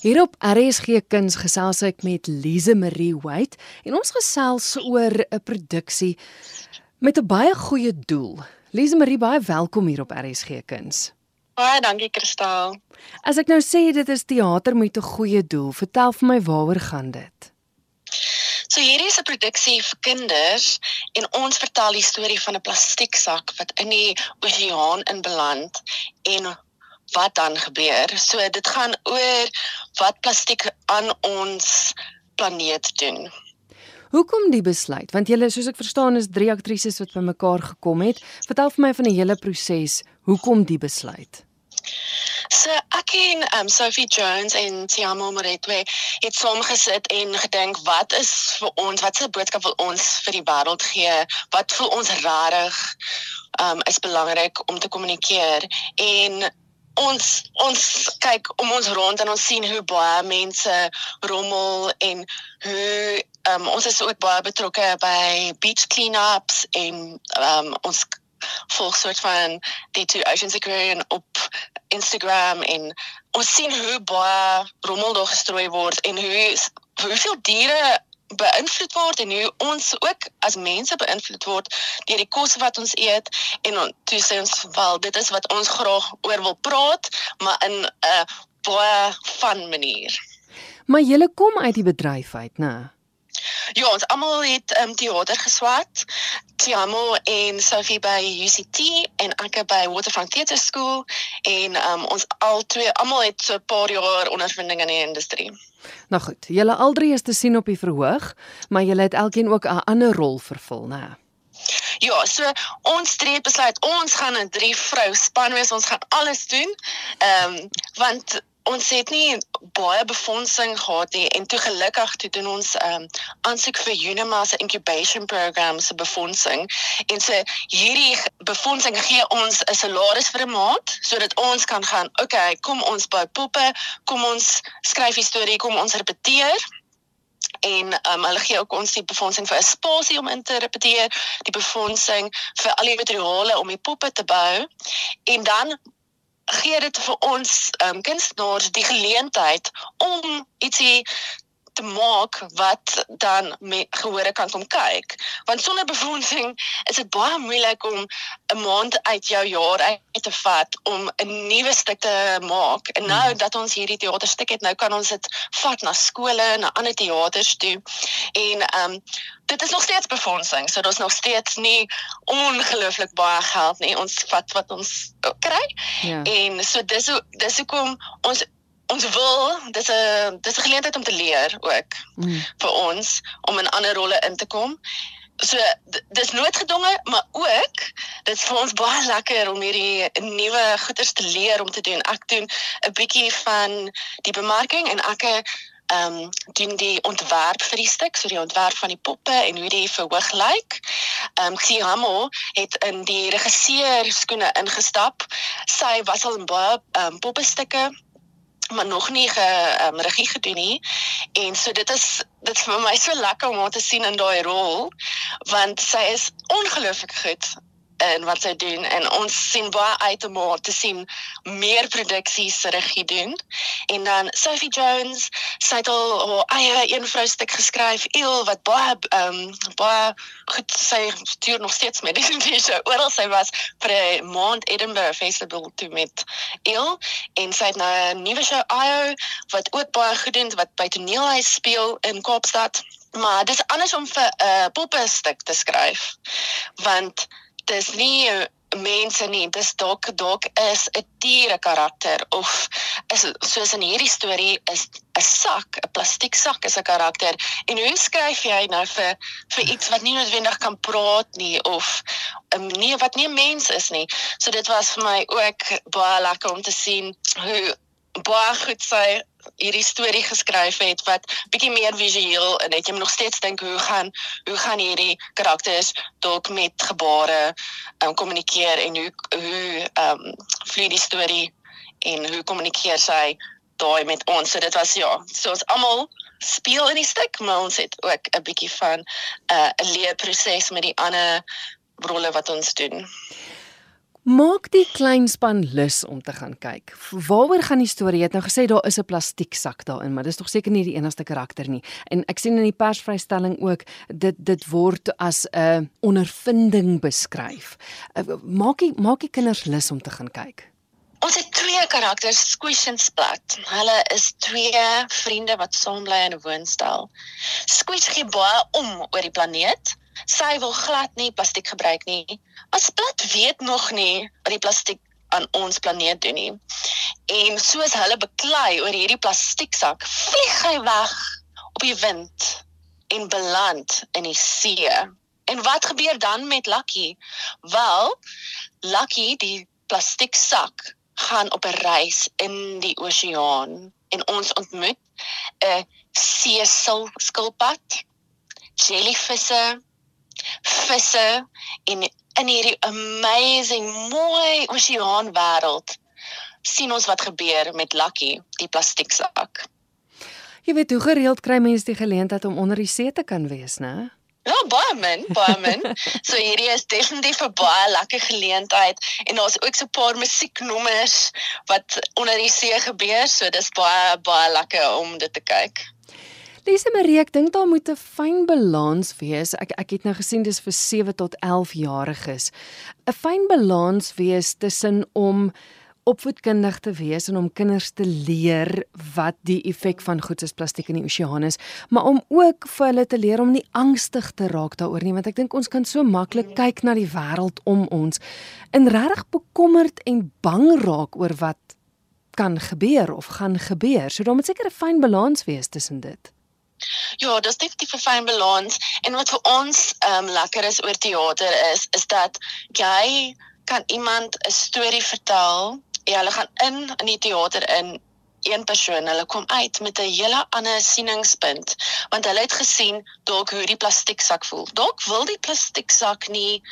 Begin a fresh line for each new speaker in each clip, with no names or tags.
Hier op RSG Kuns gesels ek met Lise Marie White en ons gesels oor 'n produksie met 'n baie goeie doel. Lise Marie, baie welkom hier op RSG Kuns.
Baie dankie Kristal.
As ek nou sê dit is teater met 'n goeie doel, vertel vir my waaroor gaan dit?
So hierdie is 'n produksie vir kinders en ons vertel die storie van 'n plastieksak wat in die oseaan inbeland en wat dan gebeur. So dit gaan oor wat plastiek aan ons planeet doen.
Hoekom die besluit? Want julle soos ek verstaan is drie aktrises wat bymekaar gekom het. Vertel vir my van die hele proses. Hoekom die besluit?
So ek en um, Sophie Jones en Tiamo Moretwe het saam gesit en gedink wat is vir ons, wat se boodskap wil ons vir die wêreld gee? Wat voel ons rarig um is belangrik om te kommunikeer en ons ons kyk om ons rond en ons sien hoe baie mense rommel en hoe um, ons is ook baie betrokke by beach cleanups en um, ons volg soort van die two oceans aquarium op Instagram en ons sien hoe baie rommel daar gestrooi word en hoe hoeveel diere beïnvloed word en hoe ons ook as mense beïnvloed word deur die kos wat ons eet en on, toe sê ons wel dit is wat ons graag oor wil praat maar in 'n baie fun manier.
Maar jy kom uit die bedryf uit, né?
Ja, ons almal het um, teater geswat. Tiamo en Sophie by UCT en ek by Waterfront Theatre School en um, ons al twee almal het so 'n paar jaar ondervinding in die industrie.
Nou goed, julle aldrie is te sien op die verhoog, maar julle het elkeen ook 'n ander rol vervul, né?
Ja, so ons drie besluit ons gaan 'n drie vrou span wees, ons gaan alles doen. Ehm um, want ons het nie baie befondsing gehad nie en toe gelukkig toe doen ons ehm um, aansoek vir Unima se incubation program se befondsing. En so hierdie befondsing gee ons 'n salaris vir 'n maand sodat ons kan gaan okay kom ons bou poppe kom ons skryf storie kom ons repeteer. En um, hulle gee ook ons die befondsing vir 'n spasie om in te repeteer die befondsing vir al die materiale om die poppe te bou. En dan gee dit vir ons um, kunstenaars die geleentheid om ietsie te maak wat dan gehore kan kom kyk. Want sonder befondsing is dit baie moeilik om 'n maand uit jou jaar uit te vat om 'n nuwe stuk te maak. En nou hmm. dat ons hierdie teaterstuk het nou kan ons dit vat na skole na ander teaters toe. En ehm um, dit is nog steeds befondsing so daar's nog steeds nie ongelooflik baie geld nie. Ons vat wat ons kry. Ja. en so dis hoe dis hoekom ons ons wil dis 'n dis 'n geleentheid om te leer ook mm. vir ons om in ander rolle in te kom. So dis noodgedwonge, maar ook dit is vir ons baie lekker om hierdie nuwe goeders te leer om te doen. Ek doen 'n bietjie van die bemarking en ek ehm um, doen die ontwerp vir die stuk, so die ontwerp van die poppe en hoe die verhoog lyk. Ehm um, Xiamo het in die regisseur skoene ingestap. Sy was al in baie ehm um, poppe stukke maar nog nie ge um, regie gedoen nie. En so dit is dit is vir my so lekker om haar te sien in daai rol want sy is ongelooflik goed en wat sy doen en ons sien baie uit om haar te sien meer produksies regie doen. En dan Sophie Jones, sy het al haar eie een vrou stuk geskryf, Eel wat baie ehm um, baie goed sy stuur nog steeds met die show. Oral sy was vir maand Edinburgh Festival toe met Eel en sy het nou 'n nuwe show Io wat ook baie goed doen wat by toneelhuis speel in Kaapstad. Maar dis anders om vir 'n uh, poppe stuk te skryf want dis nie mense nie dis dalk dalk is 'n diere karakter. Of is soos in hierdie storie is 'n sak 'n plastiek sak is 'n karakter. En hoe skryf jy nou vir vir iets wat nie noodwendig kan praat nie of um, nee wat nie 'n mens is nie. So dit was vir my ook baie lekker om te sien hoe baie goed sy hierdie storie geskryf het wat bietjie meer visueel en net jy moet nog steeds dink hoe gaan hoe gaan hierdie karakters dalk met gebare um, kommunikeer en hoe hoe ehm um, vloei die storie en hoe kommunikeer sy daai met ons? So dit was ja so ons almal speel in die stuk maar ons het ook 'n bietjie van uh, 'n uh, leerproses met die ander rolle wat ons doen
Maak die klein span lus om te gaan kyk. Waaroor gaan die storie? Jy het nou gesê daar is 'n plastieksak daarin, maar dis tog seker nie die enigste karakter nie. En ek sien in die persvrystelling ook dit dit word as 'n ondervinding beskryf. Eh, maak die maak die kinders lus om te gaan kyk.
Ons het twee karakters, Squish en Splat. Hulle is twee vriende wat saam bly in 'n woonstel. Squish gee baie om oor die planeet sy wil glad nie plastiek gebruik nie. As plat weet nog nie wat die plastiek aan ons planeet doen nie. En soos hulle beklei oor hierdie plastieksak, vlieg hy weg op die wind en beland in die see. En wat gebeur dan met Lucky? Wel, Lucky die plastieksak gaan op 'n reis in die oseaan en ons ontmoet 'n see skilpad, jellyvisse, visse en in hierdie amazing mooi oseaan wêreld sien ons wat gebeur met Lucky, die plastieksak.
Jy weet hoe gereeld kry mense die geleentheid om onder die see te kan wees, né?
Ja, baie min, baie min. so hierdie is definitief 'n baie lekker geleentheid en daar's ook so 'n paar musieknommers wat onder die see gebeur, so dis baie baie lekker om dit te kyk.
Lise Marie, ek dink daar moet 'n fyn balans wees. Ek ek het nou gesien dis vir 7 tot 11 jariges. 'n Fyn balans wees tussen om opvoedkundig te wees en om kinders te leer wat die effek van goed soos plastiek in die oseaan is, maar om ook vir hulle te leer om nie angstig te raak daaroor nie, want ek dink ons kan so maklik kyk na die wêreld om ons en regtig bekommerd en bang raak oor wat kan gebeur of gaan gebeur. So daar moet seker 'n fyn balans wees tussen dit.
Ja, dis definitief 'n fyn balans en wat vir ons ehm um, lekker is oor teater is is dat jy kan iemand 'n storie vertel. Ja, hulle gaan in in die teater in een persoon, hulle kom uit met 'n hele ander sieningspunt want hulle het gesien dalk hoe die plastieksak voel. Dalk wil die plastieksak nie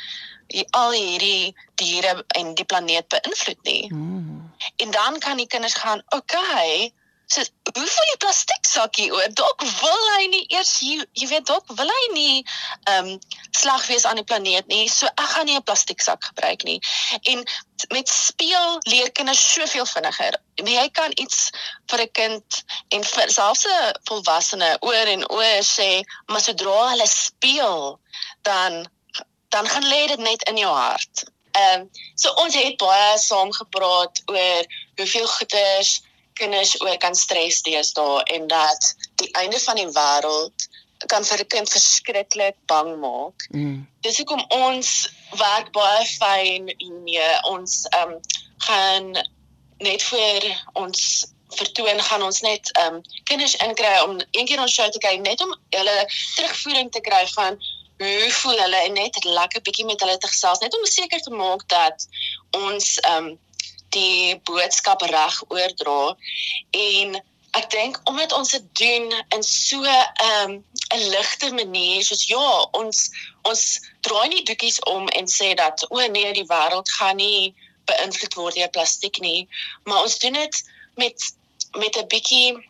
die al hierdie diere en die planeet beïnvloed nie. Mm. En dan kan die kinders gaan, "Oké, okay, So, hoe voel jy plastiek sakkie oor? Dalk wil hy nie eers jy, jy weet dalk wil hy nie ehm um, slag wees aan die planeet nie. So ek gaan nie 'n plastiek sak gebruik nie. En met speel leer kinders soveel vinniger. Jy kan iets vir 'n kind en vir selfs 'n volwassene oor en oor sê, maar sodra hulle speel, dan dan gaan lê dit net in jou hart. Ehm um, so ons het baie saam gepraat oor hoeveel goeders kinders ook kan stres deesdae en dat die einde van die wêreld kan vir 'n kind verskriklik bang maak. Mm. Dis hoekom ons werk baie fyn hiermee. Ons ehm um, gaan net vir ons vertoon gaan ons net ehm um, kinders inkry om eendag ons show te kyk net om hulle terugvoering te kry van hoe voel hulle en net lekker bietjie met hulle te gesels net om seker te maak dat ons ehm um, die boodskap reg oordra en ek dink omdat ons dit doen in so 'n um, 'n ligte manier soos ja ons ons draai nie doekies om en sê dat o nee die wêreld gaan nie beïnvloed word deur plastiek nie maar ons doen dit met met 'n bietjie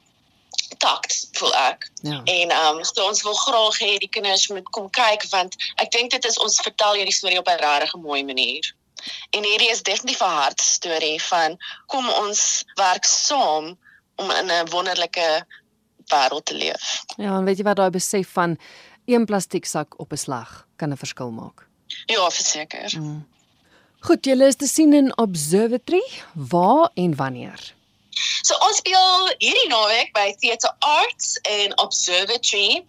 takt voel ek. Ja. En ehm um, so ons wil graag hê die kinders moet kom kyk want ek dink dit is ons vertel hierdie storie op 'n regtig mooi manier. En hierdie is definitief 'n hartstorie van kom ons werk saam om in 'n wonderlike wêreld te leef.
Ja, en weet jy wat daai besef van een plastieksak op 'n slag kan 'n verskil maak?
Ja, verseker. Mm.
Goed, julle is te sien in Observatory. Waar en wanneer?
So ons speel hierdie naweek by Theatre Arts en Observatory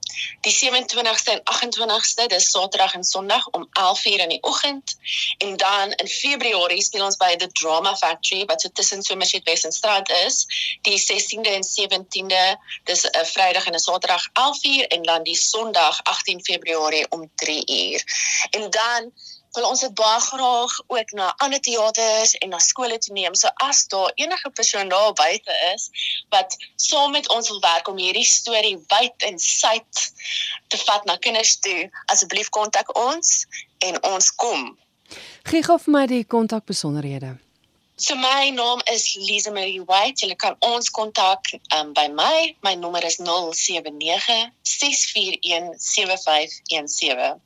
die 27ste en 28ste, dis Saterdag en Sondag om 11:00 in die oggend en dan in Februarie speel ons by The Drama Factory wat so tussen Somerset West en Strand is, die 16de en 17de, dis 'n Vrydag en 'n Saterdag 11:00 en dan die Sondag 18 Februarie om 3:00. En dan wil ons dit baie graag ook na ander teaters en na skole toe neem. So as daar enige persoon daar buite is wat saam met ons wil werk om hierdie storie wyd en suid te vat na kinders toe, asseblief kontak ons en ons kom.
Gee gou vir my die kontakbesonderhede.
So my naam is Lisa Marie White. Jy kan ons kontak um, by my. My nommer is 079 641 7517.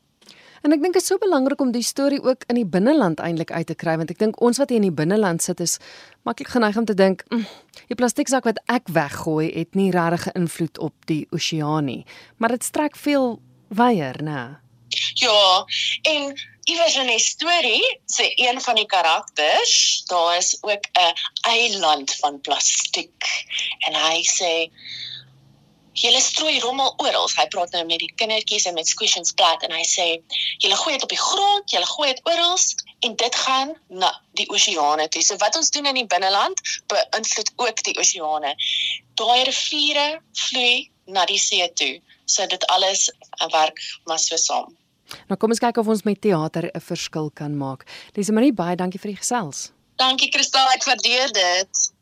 En ek dink dit is so belangrik om die storie ook in die binneland eintlik uit te kry want ek dink ons wat hier in die binneland sit is maklik geneig om te dink mm, die plastieksak wat ek weggooi het nie regtig invloed op die oseaan nie, maar dit strek veel wyer, né?
Ja, en iewers in die storie sê een van die karakters, daar is ook 'n eiland van plastiek en hy sê Julle strooi rommel oral. Hy praat nou met die kindertjies en met Squish and Splat en hy sê julle gooi dit op die grond, julle gooi dit oral en dit gaan na die oseane toe. So wat ons doen in die binneland beïnvloed ook die oseane. Daai riviere vloei na die see toe. So dit alles werk maar so saam.
Nou kom ons kyk of ons met teater 'n verskil kan maak. Lise Marie, baie dankie vir die gesels.
Dankie Kristal, ek waardeer dit.